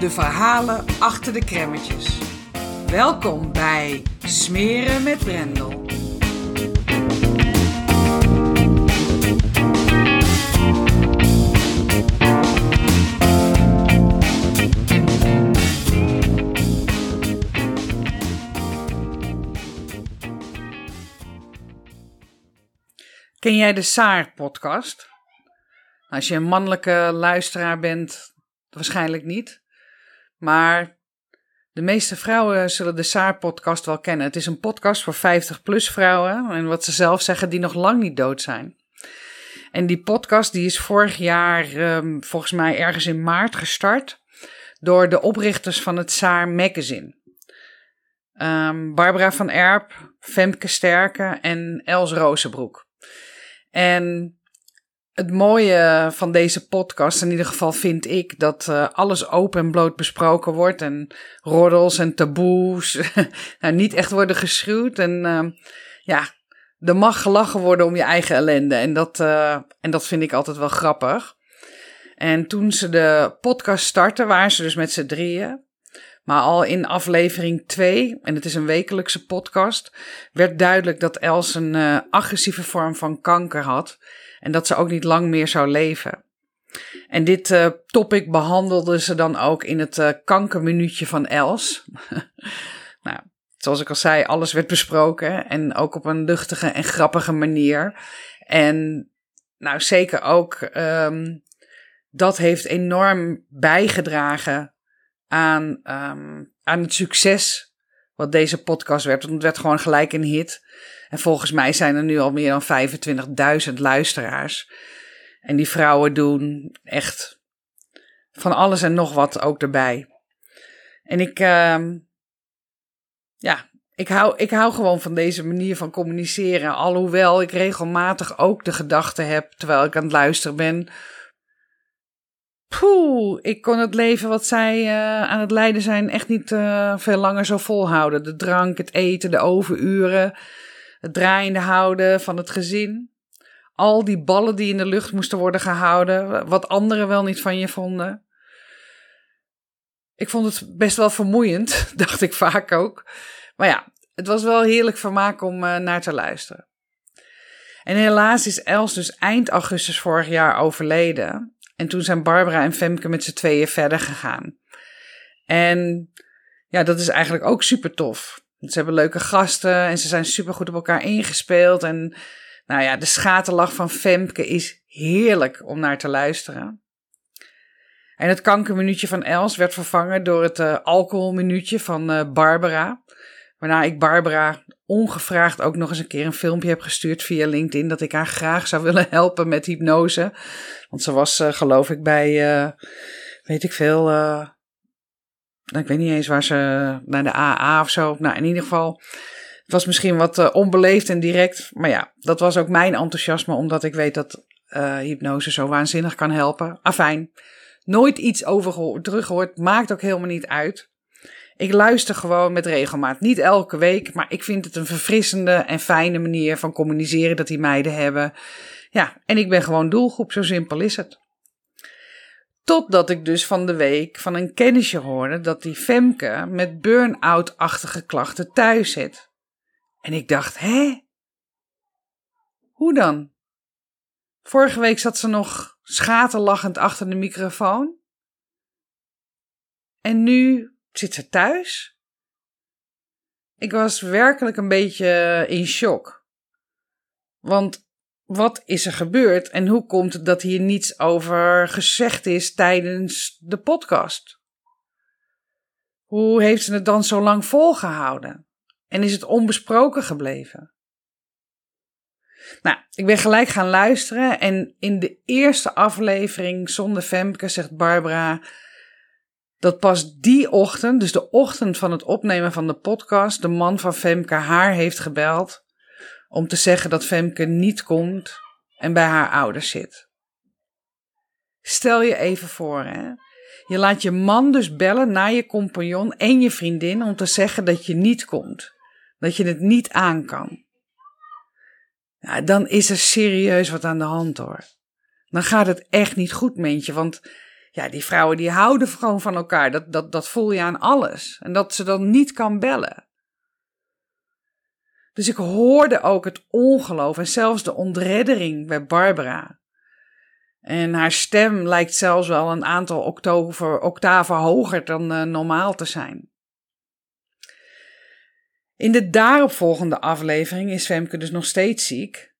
de verhalen achter de kremmetjes. Welkom bij Smeren met Brendel. Ken jij de Saar-podcast? Als je een mannelijke luisteraar bent, waarschijnlijk niet. Maar de meeste vrouwen zullen de Saar-podcast wel kennen. Het is een podcast voor 50-plus vrouwen. En wat ze zelf zeggen, die nog lang niet dood zijn. En die podcast die is vorig jaar, um, volgens mij ergens in maart, gestart. Door de oprichters van het Saar Magazine. Um, Barbara van Erp, Femke Sterke en Els Rozenbroek. En het mooie van deze podcast, in ieder geval vind ik, dat uh, alles open en bloot besproken wordt. En roddels en taboes nou, niet echt worden geschuwd. En uh, ja, er mag gelachen worden om je eigen ellende. En dat, uh, en dat vind ik altijd wel grappig. En toen ze de podcast startten, waren ze dus met z'n drieën. Maar al in aflevering 2, en het is een wekelijkse podcast, werd duidelijk dat Els een uh, agressieve vorm van kanker had en dat ze ook niet lang meer zou leven. En dit uh, topic behandelde ze dan ook in het uh, kankerminuutje van Els. nou, zoals ik al zei, alles werd besproken en ook op een luchtige en grappige manier. En nou, zeker ook um, dat heeft enorm bijgedragen aan, um, aan het succes wat deze podcast werd. Want het werd gewoon gelijk een hit. En volgens mij zijn er nu al meer dan 25.000 luisteraars. En die vrouwen doen echt van alles en nog wat ook erbij. En ik, uh, ja, ik hou, ik hou gewoon van deze manier van communiceren. Alhoewel ik regelmatig ook de gedachte heb, terwijl ik aan het luisteren ben. Poeh, ik kon het leven wat zij uh, aan het leiden zijn echt niet uh, veel langer zo volhouden. De drank, het eten, de overuren het draaiende houden van het gezin. Al die ballen die in de lucht moesten worden gehouden, wat anderen wel niet van je vonden. Ik vond het best wel vermoeiend, dacht ik vaak ook. Maar ja, het was wel heerlijk vermaak om uh, naar te luisteren. En helaas is Els dus eind augustus vorig jaar overleden. En toen zijn Barbara en Femke met z'n tweeën verder gegaan. En ja, dat is eigenlijk ook super tof. Ze hebben leuke gasten en ze zijn super goed op elkaar ingespeeld. En nou ja, de schaterlach van Femke is heerlijk om naar te luisteren. En het kankerminuutje van Els werd vervangen door het uh, alcoholminuutje van uh, Barbara. Waarna ik Barbara ongevraagd ook nog eens een keer een filmpje heb gestuurd via LinkedIn. Dat ik haar graag zou willen helpen met hypnose. Want ze was, uh, geloof ik, bij, weet ik veel, nou, ik weet niet eens waar ze naar de AA of zo. Nou, in ieder geval. Het was misschien wat uh, onbeleefd en direct. Maar ja, dat was ook mijn enthousiasme, omdat ik weet dat uh, hypnose zo waanzinnig kan helpen. Afijn, nooit iets over teruggehoord. Maakt ook helemaal niet uit. Ik luister gewoon met regelmaat. Niet elke week, maar ik vind het een verfrissende en fijne manier van communiceren dat die meiden hebben. Ja, en ik ben gewoon doelgroep, zo simpel is het. Totdat ik dus van de week van een kennisje hoorde dat die Femke met burn-out-achtige klachten thuis zit. En ik dacht, hè? Hoe dan? Vorige week zat ze nog schaterlachend achter de microfoon. En nu zit ze thuis? ik was werkelijk een beetje in shock. Want wat is er gebeurd en hoe komt het dat hier niets over gezegd is tijdens de podcast? Hoe heeft ze het dan zo lang volgehouden? En is het onbesproken gebleven? Nou, ik ben gelijk gaan luisteren en in de eerste aflevering zonder Femke zegt Barbara dat pas die ochtend, dus de ochtend van het opnemen van de podcast, de man van Femke haar heeft gebeld om te zeggen dat Femke niet komt en bij haar ouders zit. Stel je even voor, hè. Je laat je man dus bellen naar je compagnon en je vriendin om te zeggen dat je niet komt. Dat je het niet aan kan. Ja, dan is er serieus wat aan de hand hoor. Dan gaat het echt niet goed, meentje. Want ja, die vrouwen die houden gewoon van elkaar. Dat, dat, dat voel je aan alles. En dat ze dan niet kan bellen. Dus ik hoorde ook het ongeloof en zelfs de ontreddering bij Barbara. En haar stem lijkt zelfs wel een aantal octaven hoger dan uh, normaal te zijn. In de daaropvolgende aflevering is Femke dus nog steeds ziek.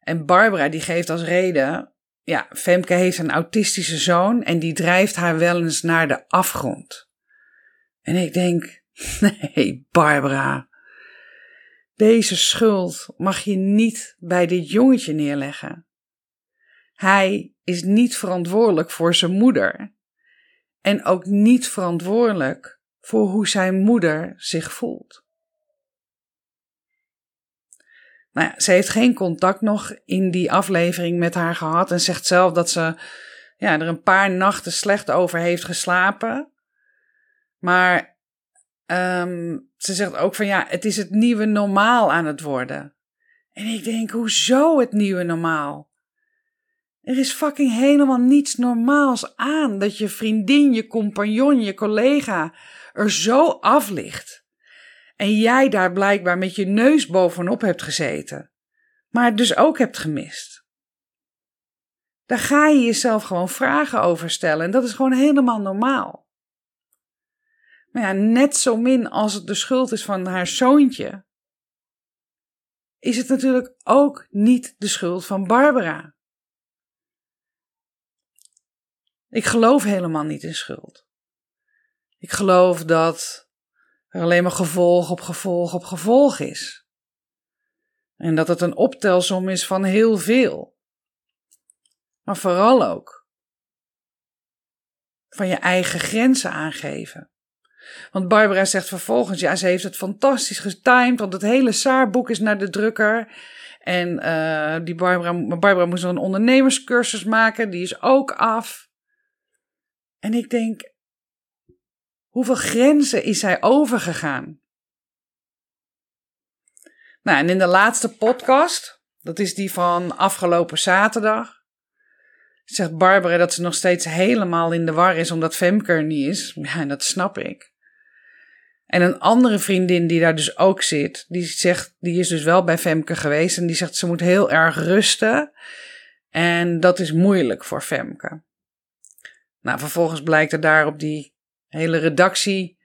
En Barbara die geeft als reden, ja, Femke heeft een autistische zoon en die drijft haar wel eens naar de afgrond. En ik denk, nee, Barbara, deze schuld mag je niet bij dit jongetje neerleggen. Hij is niet verantwoordelijk voor zijn moeder en ook niet verantwoordelijk voor hoe zijn moeder zich voelt. Nou ja, ze heeft geen contact nog in die aflevering met haar gehad en zegt zelf dat ze ja, er een paar nachten slecht over heeft geslapen. Maar um, ze zegt ook van ja, het is het nieuwe normaal aan het worden. En ik denk, hoezo het nieuwe normaal? Er is fucking helemaal niets normaals aan dat je vriendin, je compagnon, je collega er zo af ligt. En jij daar blijkbaar met je neus bovenop hebt gezeten, maar het dus ook hebt gemist. Daar ga je jezelf gewoon vragen over stellen en dat is gewoon helemaal normaal. Maar ja, net zo min als het de schuld is van haar zoontje, is het natuurlijk ook niet de schuld van Barbara. Ik geloof helemaal niet in schuld. Ik geloof dat er alleen maar gevolg op gevolg op gevolg is. En dat het een optelsom is van heel veel. Maar vooral ook van je eigen grenzen aangeven. Want Barbara zegt vervolgens, ja, ze heeft het fantastisch getimed, want het hele Saarboek is naar de drukker. En uh, die Barbara, Barbara moest nog een ondernemerscursus maken, die is ook af. En ik denk, Hoeveel grenzen is hij overgegaan? Nou, en in de laatste podcast, dat is die van afgelopen zaterdag, zegt Barbara dat ze nog steeds helemaal in de war is omdat Femke er niet is. Ja, en dat snap ik. En een andere vriendin die daar dus ook zit, die zegt, die is dus wel bij Femke geweest en die zegt ze moet heel erg rusten. En dat is moeilijk voor Femke. Nou, vervolgens blijkt er daar op die hele redactie.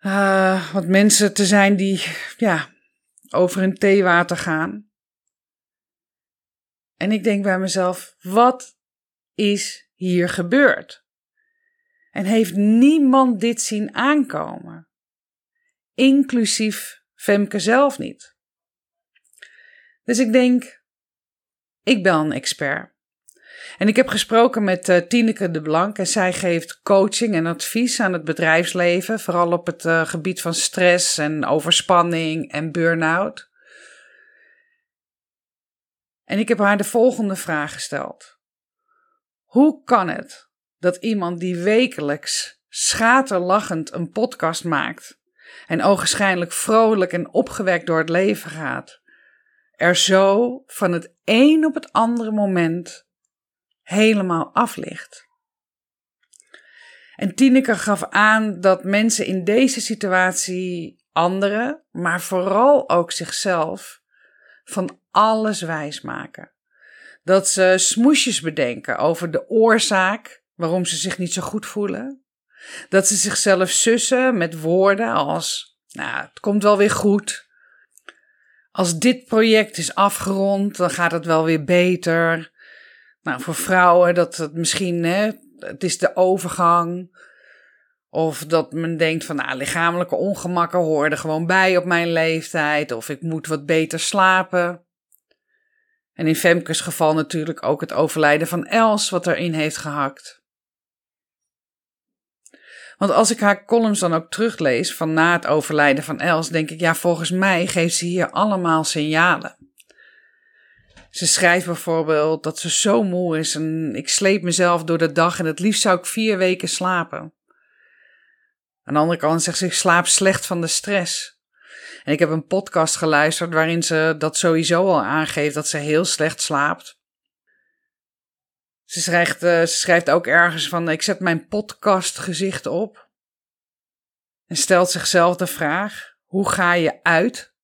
Uh, wat mensen te zijn die ja, over hun theewater gaan. En ik denk bij mezelf: wat is hier gebeurd? En heeft niemand dit zien aankomen? Inclusief Femke zelf niet. Dus ik denk: ik ben een expert. En ik heb gesproken met uh, Tineke de Blank en zij geeft coaching en advies aan het bedrijfsleven, vooral op het uh, gebied van stress en overspanning en burn-out. En ik heb haar de volgende vraag gesteld. Hoe kan het dat iemand die wekelijks schaterlachend een podcast maakt en ogenschijnlijk vrolijk en opgewekt door het leven gaat, er zo van het een op het andere moment helemaal aflicht. En Tineke gaf aan dat mensen in deze situatie anderen, maar vooral ook zichzelf, van alles wijs maken. Dat ze smoesjes bedenken over de oorzaak waarom ze zich niet zo goed voelen. Dat ze zichzelf sussen met woorden als Nou, het komt wel weer goed. Als dit project is afgerond, dan gaat het wel weer beter. Nou, voor vrouwen dat het misschien, hè, het is de overgang. Of dat men denkt van, nou, lichamelijke ongemakken er gewoon bij op mijn leeftijd. Of ik moet wat beter slapen. En in Femkes geval natuurlijk ook het overlijden van Els, wat erin heeft gehakt. Want als ik haar columns dan ook teruglees van na het overlijden van Els, denk ik, ja, volgens mij geeft ze hier allemaal signalen. Ze schrijft bijvoorbeeld dat ze zo moe is en ik sleep mezelf door de dag en het liefst zou ik vier weken slapen. Aan de andere kant zegt ze, ik slaap slecht van de stress. En ik heb een podcast geluisterd waarin ze dat sowieso al aangeeft dat ze heel slecht slaapt. Ze schrijft, uh, ze schrijft ook ergens van: Ik zet mijn podcastgezicht op. En stelt zichzelf de vraag: Hoe ga je uit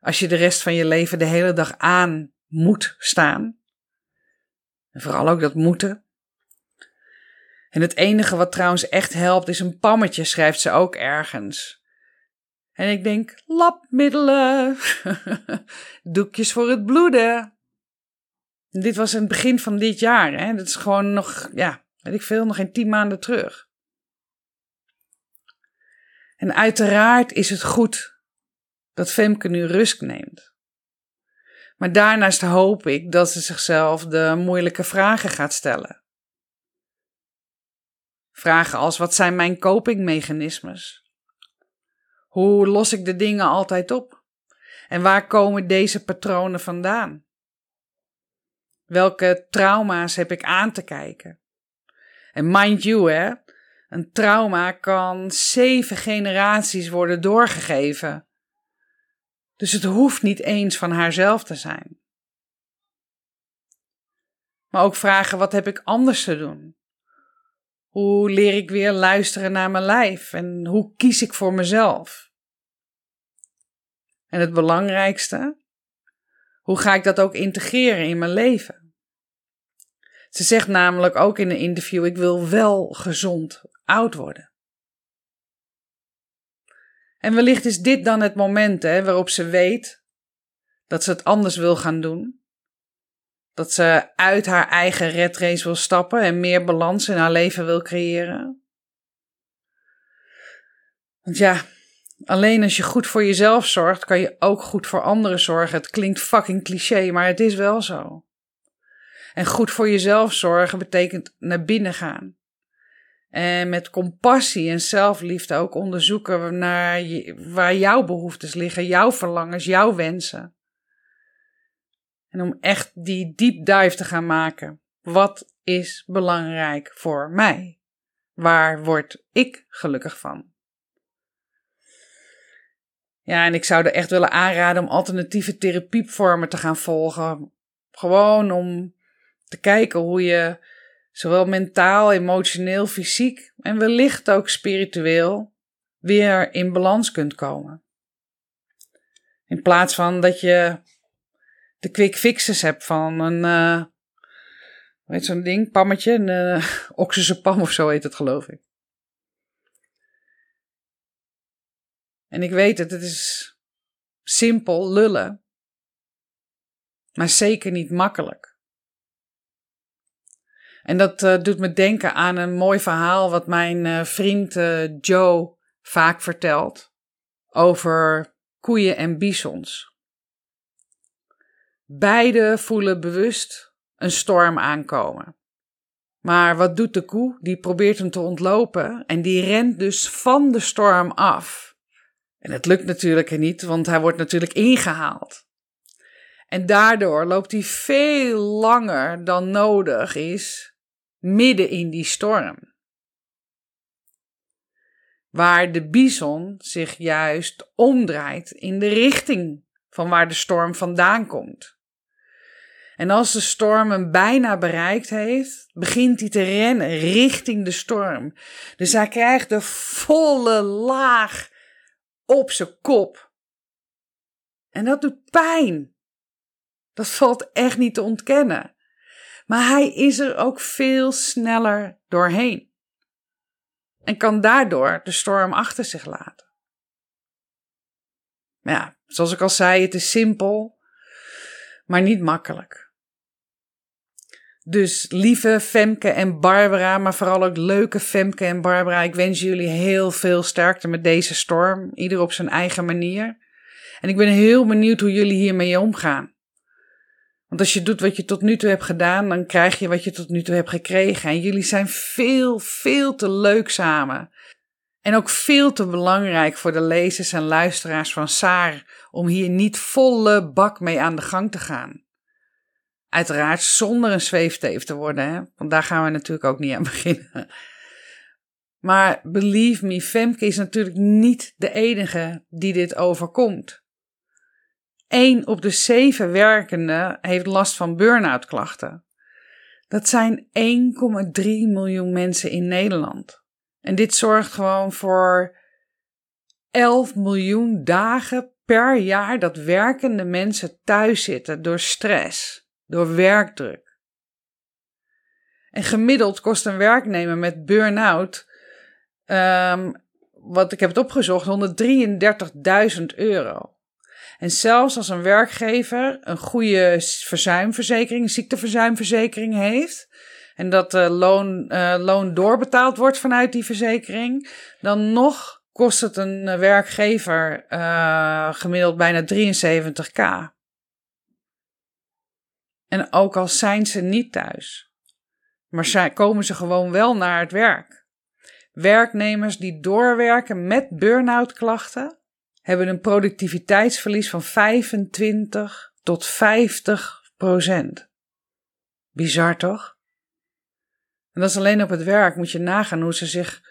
als je de rest van je leven de hele dag aan moet staan? En vooral ook dat moeten. En het enige wat trouwens echt helpt is een pammetje, schrijft ze ook ergens. En ik denk: lapmiddelen, doekjes voor het bloeden. Dit was in het begin van dit jaar. Hè? Dat is gewoon nog, ja, weet ik veel, nog geen tien maanden terug. En uiteraard is het goed dat Femke nu rust neemt. Maar daarnaast hoop ik dat ze zichzelf de moeilijke vragen gaat stellen. Vragen als: wat zijn mijn copingmechanismes? Hoe los ik de dingen altijd op? En waar komen deze patronen vandaan? Welke trauma's heb ik aan te kijken? En mind you, hè, een trauma kan zeven generaties worden doorgegeven. Dus het hoeft niet eens van haarzelf te zijn. Maar ook vragen: wat heb ik anders te doen? Hoe leer ik weer luisteren naar mijn lijf? En hoe kies ik voor mezelf? En het belangrijkste, hoe ga ik dat ook integreren in mijn leven? Ze zegt namelijk ook in een interview: Ik wil wel gezond oud worden. En wellicht is dit dan het moment hè, waarop ze weet dat ze het anders wil gaan doen. Dat ze uit haar eigen red race wil stappen en meer balans in haar leven wil creëren. Want ja, Alleen als je goed voor jezelf zorgt, kan je ook goed voor anderen zorgen. Het klinkt fucking cliché, maar het is wel zo. En goed voor jezelf zorgen betekent naar binnen gaan. En met compassie en zelfliefde ook onderzoeken naar waar jouw behoeftes liggen, jouw verlangens, jouw wensen. En om echt die deep dive te gaan maken. Wat is belangrijk voor mij? Waar word ik gelukkig van? Ja, en ik zou er echt willen aanraden om alternatieve therapievormen te gaan volgen. Gewoon om te kijken hoe je zowel mentaal, emotioneel, fysiek en wellicht ook spiritueel weer in balans kunt komen. In plaats van dat je de quick fixes hebt van een, uh, weet zo'n ding, pammetje, een uh, pam of zo heet het geloof ik. En ik weet het, het is simpel lullen, maar zeker niet makkelijk. En dat uh, doet me denken aan een mooi verhaal wat mijn uh, vriend uh, Joe vaak vertelt over koeien en bisons. Beide voelen bewust een storm aankomen. Maar wat doet de koe? Die probeert hem te ontlopen en die rent dus van de storm af. En het lukt natuurlijk niet, want hij wordt natuurlijk ingehaald. En daardoor loopt hij veel langer dan nodig is midden in die storm. Waar de bison zich juist omdraait in de richting van waar de storm vandaan komt. En als de storm hem bijna bereikt heeft, begint hij te rennen richting de storm. Dus hij krijgt de volle laag op zijn kop. En dat doet pijn. Dat valt echt niet te ontkennen. Maar hij is er ook veel sneller doorheen. En kan daardoor de storm achter zich laten. Maar ja, zoals ik al zei, het is simpel, maar niet makkelijk. Dus lieve Femke en Barbara, maar vooral ook leuke Femke en Barbara, ik wens jullie heel veel sterkte met deze storm, ieder op zijn eigen manier. En ik ben heel benieuwd hoe jullie hiermee omgaan. Want als je doet wat je tot nu toe hebt gedaan, dan krijg je wat je tot nu toe hebt gekregen. En jullie zijn veel, veel te leuk samen. En ook veel te belangrijk voor de lezers en luisteraars van Saar om hier niet volle bak mee aan de gang te gaan. Uiteraard zonder een zweefteef te worden, hè? want daar gaan we natuurlijk ook niet aan beginnen. Maar believe me, Femke is natuurlijk niet de enige die dit overkomt. 1 op de 7 werkenden heeft last van burn-out klachten. Dat zijn 1,3 miljoen mensen in Nederland. En dit zorgt gewoon voor 11 miljoen dagen per jaar dat werkende mensen thuis zitten door stress, door werkdruk. En gemiddeld kost een werknemer met burn-out, um, wat ik heb het opgezocht, 133.000 euro. En zelfs als een werkgever een goede verzuimverzekering, ziekteverzuimverzekering heeft, en dat uh, loon, uh, loon doorbetaald wordt vanuit die verzekering, dan nog kost het een eh, werkgever gemiddeld bijna 73k. En ook al zijn ze niet thuis, maar komen ze gewoon wel naar het werk. Werknemers die doorwerken met burn-out klachten hebben een productiviteitsverlies van 25 tot 50 procent. Bizar toch? En dat is alleen op het werk. Moet je nagaan hoe ze zich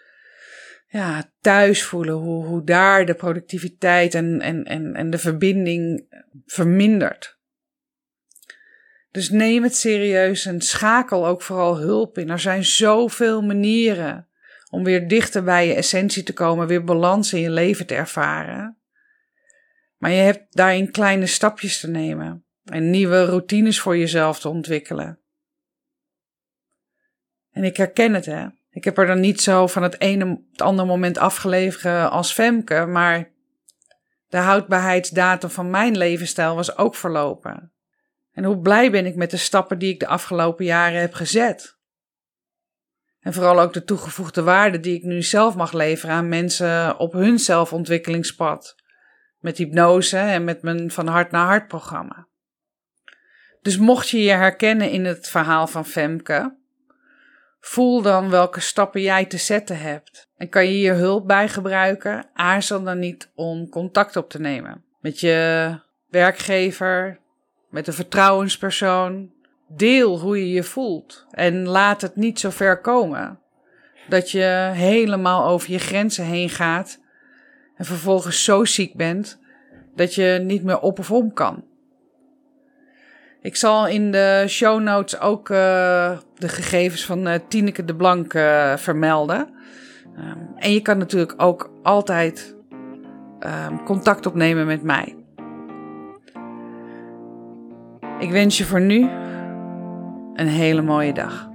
ja, thuis voelen. Hoe, hoe daar de productiviteit en, en, en, en de verbinding vermindert. Dus neem het serieus en schakel ook vooral hulp in. Er zijn zoveel manieren om weer dichter bij je essentie te komen, weer balans in je leven te ervaren. Maar je hebt daarin kleine stapjes te nemen en nieuwe routines voor jezelf te ontwikkelen. En ik herken het, hè. Ik heb er dan niet zo van het ene het andere moment afgeleverd als Femke, maar de houdbaarheidsdatum van mijn levensstijl was ook verlopen. En hoe blij ben ik met de stappen die ik de afgelopen jaren heb gezet. En vooral ook de toegevoegde waarde die ik nu zelf mag leveren aan mensen op hun zelfontwikkelingspad met hypnose en met mijn van hart naar hart programma. Dus mocht je je herkennen in het verhaal van Femke, voel dan welke stappen jij te zetten hebt. En kan je hier hulp bij gebruiken, aarzel dan niet om contact op te nemen met je werkgever, met een vertrouwenspersoon. Deel hoe je je voelt en laat het niet zo ver komen dat je helemaal over je grenzen heen gaat en vervolgens zo ziek bent dat je niet meer op of om kan. Ik zal in de show notes ook uh, de gegevens van uh, Tineke de Blank uh, vermelden. Um, en je kan natuurlijk ook altijd um, contact opnemen met mij. Ik wens je voor nu een hele mooie dag.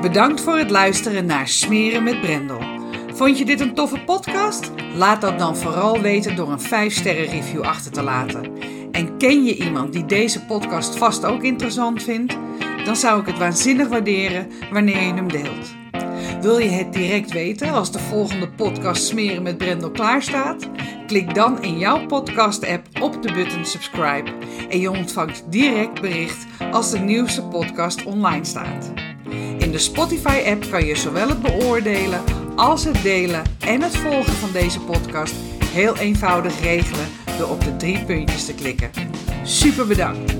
Bedankt voor het luisteren naar Smeren met Brendel. Vond je dit een toffe podcast? Laat dat dan vooral weten door een 5-sterren review achter te laten. En ken je iemand die deze podcast vast ook interessant vindt? Dan zou ik het waanzinnig waarderen wanneer je hem deelt. Wil je het direct weten als de volgende podcast Smeren met Brendel klaar staat? Klik dan in jouw podcast-app op de button subscribe en je ontvangt direct bericht als de nieuwste podcast online staat. In de Spotify-app kan je zowel het beoordelen als het delen en het volgen van deze podcast heel eenvoudig regelen door op de drie puntjes te klikken. Super bedankt!